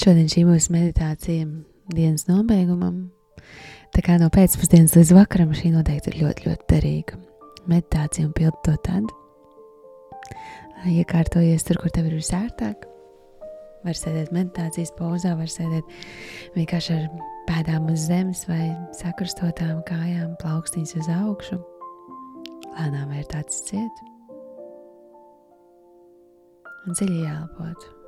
Šodien šī mūsu meditācija dienas nobeigumam. Tā kā no pēcpusdienas līdz vakaram šī noteikti ir ļoti, ļoti derīga. Meditācija un pildi to tad. Iekārtojies tur, kur tev ir visērtāk. Var sēdēt meditācijas pozā, var sēdēt vienkārši ar pēdām uz zemes vai sakrastotām kājām, plaukstīņas uz augšu. Lēnām vērt acis ciet un dziļi jāelpot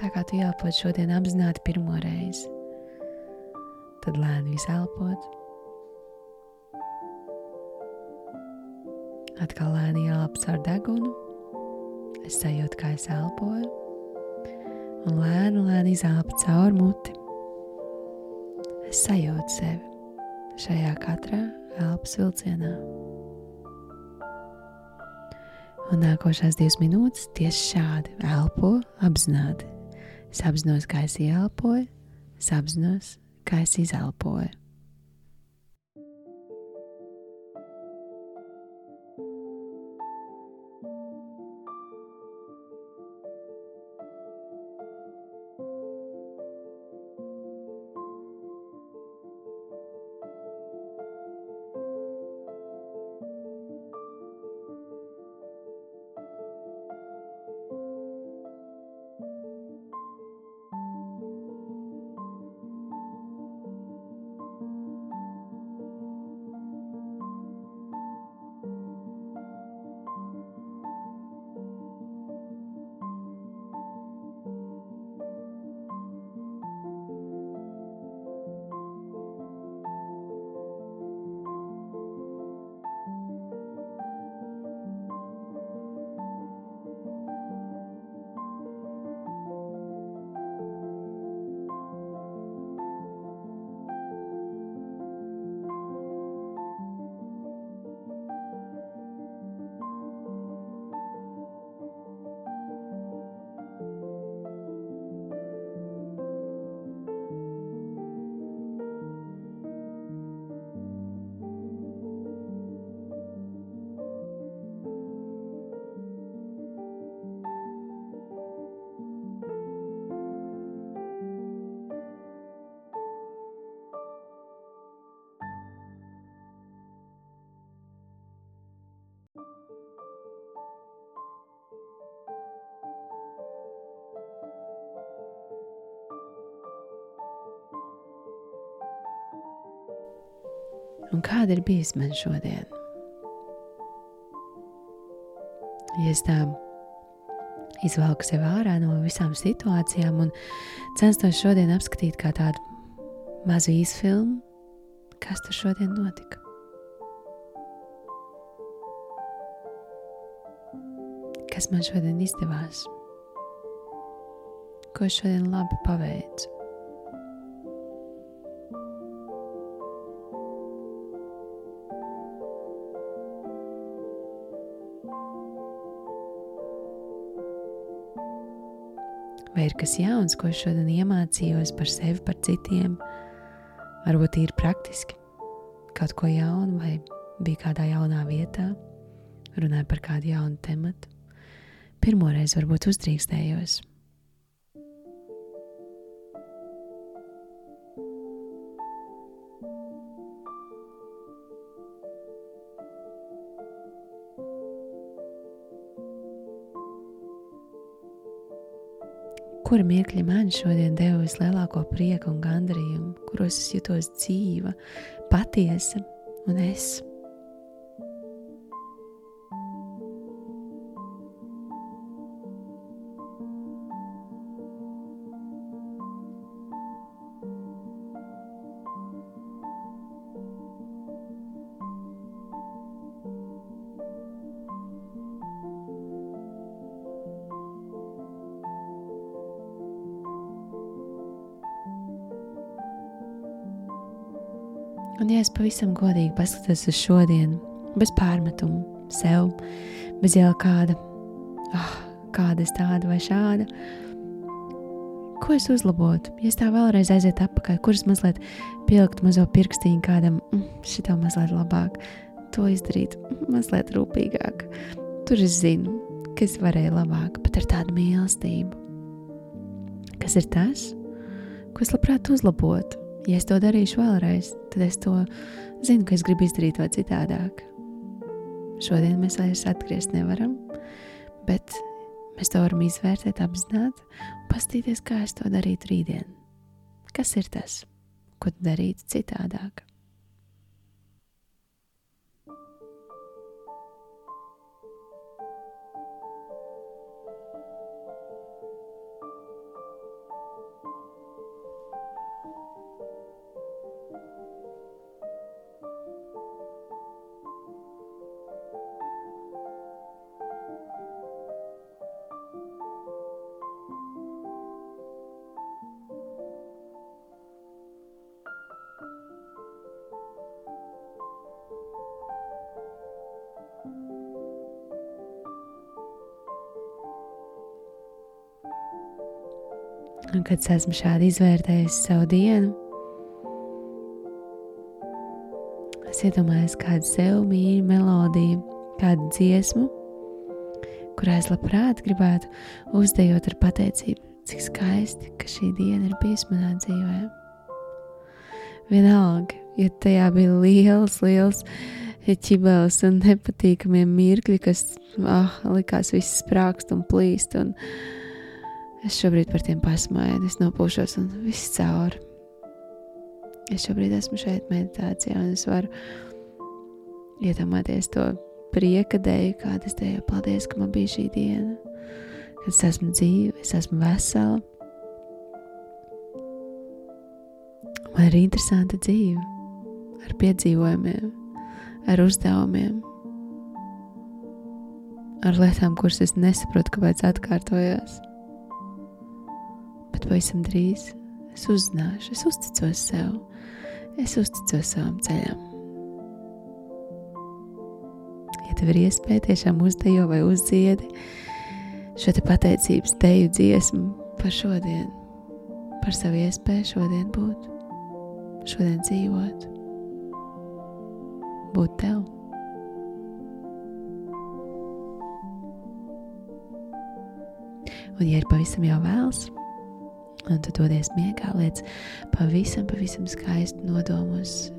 tā kā tu ielpot šodien apzināti pirmo reizi. Tad lēni izelpot. Atkal lēni ielāpt caur degunu. Es sajūtu, kā es elpoju, un lēni, lēni izelpu caur muti. Es sajūtu sevi šajā katrā elpas vilcienā. Un nākošās divas minūtes tieši šādi elpo apzināti Es apzinos, kā es ieelpoju, es apzinos, kā es izelpoju. Un kāda ir bijis man šodien. Ja es tā izvelku sev ārā no visām situācijām un censtos šodien apskatīt kā tādu mazu īsfilmu, kas tur šodien notika. Kas man šodien izdevās? Ko es šodien labi paveicu? Vai ir kas jauns, ko es šodien iemācījos par sevi, par citiem. Varbūt ir praktiski kaut ko jaunu, vai bija kādā jaunā vietā, runāja par kādu jaunu tematu. Pirmoreiz varbūt uzdrīkstējos kura mirkļi man šodien deva vislielāko prieku un gandarījumu, kuros es jutos dzīva, patiesa un es. Un, ja es pavisam godīgi paskatos uz šodienu, bez pārmetumu sev, bez jau kāda, oh, kāda es tāda vai šāda, ko es uzlabotu, ja es tā vēlreiz aizietu atpakaļ, kuras mazliet pielikt mazo pirkstiņu kādam, mm, šitā mazliet labāk, to izdarīt mazliet rūpīgāk. Tur es zinu, ka es varēju labāk, bet ar tādu mīlestību. kas ir tas, ko es labprāt uzlabotu. Ja es to darīšu vēlreiz, tad es to zinu, ka es gribu izdarīt vai citādāk. Šodien mēs vairs atgriezt nevaram, bet mēs to varam izvērtēt, apzināt un paskatīties, kā es to darītu rītdien. Kas ir tas, ko darīt citādāk? Un kad es esmu šādi izvērtējis savu dienu, es iedomājos kādu sev mīļu melodiju, kādu dziesmu, kurā es labprāt gribētu uzdejot ar pateicību, cik skaisti, ka šī diena ir bijusi manā dzīvē. Vienalga, ja tajā bija liels, liels ķibels un nepatīkamie mirkļi, kas ah, likās viss sprākst un plīst. Un, uh, Es šobrīd par tiem pasmaidu, es nopūšos un viss cauri. Es šobrīd esmu šeit meditācijā, un es varu iedomāties to prieka dēļ, kāda es teju. Paldies, ka man bija šī diena, kad es esmu dzīva, es esmu vesela. Man ir interesanta dzīve, ar piedzīvojumiem, ar uzdevumiem, ar lietām, kuras es nesaprotu, kāpēc atkārtojās bet pavisam drīz es uzzināšu, es uzticos sev, es uzticos savam ceļam. Ja tev ir iespēja tiešām uzdejo vai uzdziedi šo te pateicības deju dziesmu par šodienu, par savu iespēju šodien būt, šodien dzīvot, būt tev. Un, ja ir pavisam jau vēls, Un tu dodies miegā, liec pavisam, pavisam skaistu nodomu uz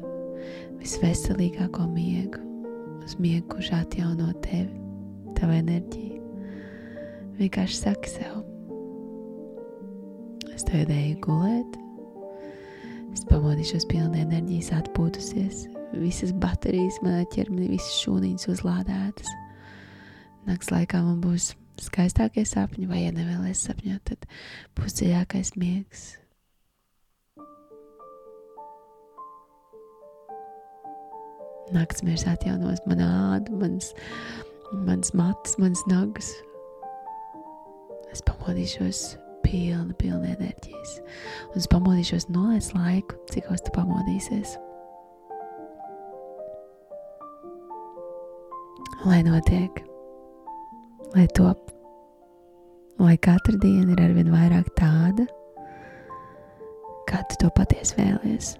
visveselīgāko miegu, uz miegu, kurš atjauno tevi, tavu enerģiju. Vienkārši saki sev, es tev ideju gulēt, es pamodīšos pilna enerģijas, atpūtusies, visas baterijas manā ķermenī, visas šūniņas uzlādētas. Nakts laikā man būs skaistākie sapņi, vai, ja nevēlies sapņot, tad būs dziļākais miegs. Nakts miers atjaunos man ādu, mans, mans matus, mans nagus. Es pamodīšos pilna, pilna enerģijas. Un es pamodīšos noliec laiku, cik os tu pamodīsies. Lai notiek, lai top lai katra diena ir arvien vairāk tāda, kā tu to patiesi vēlies.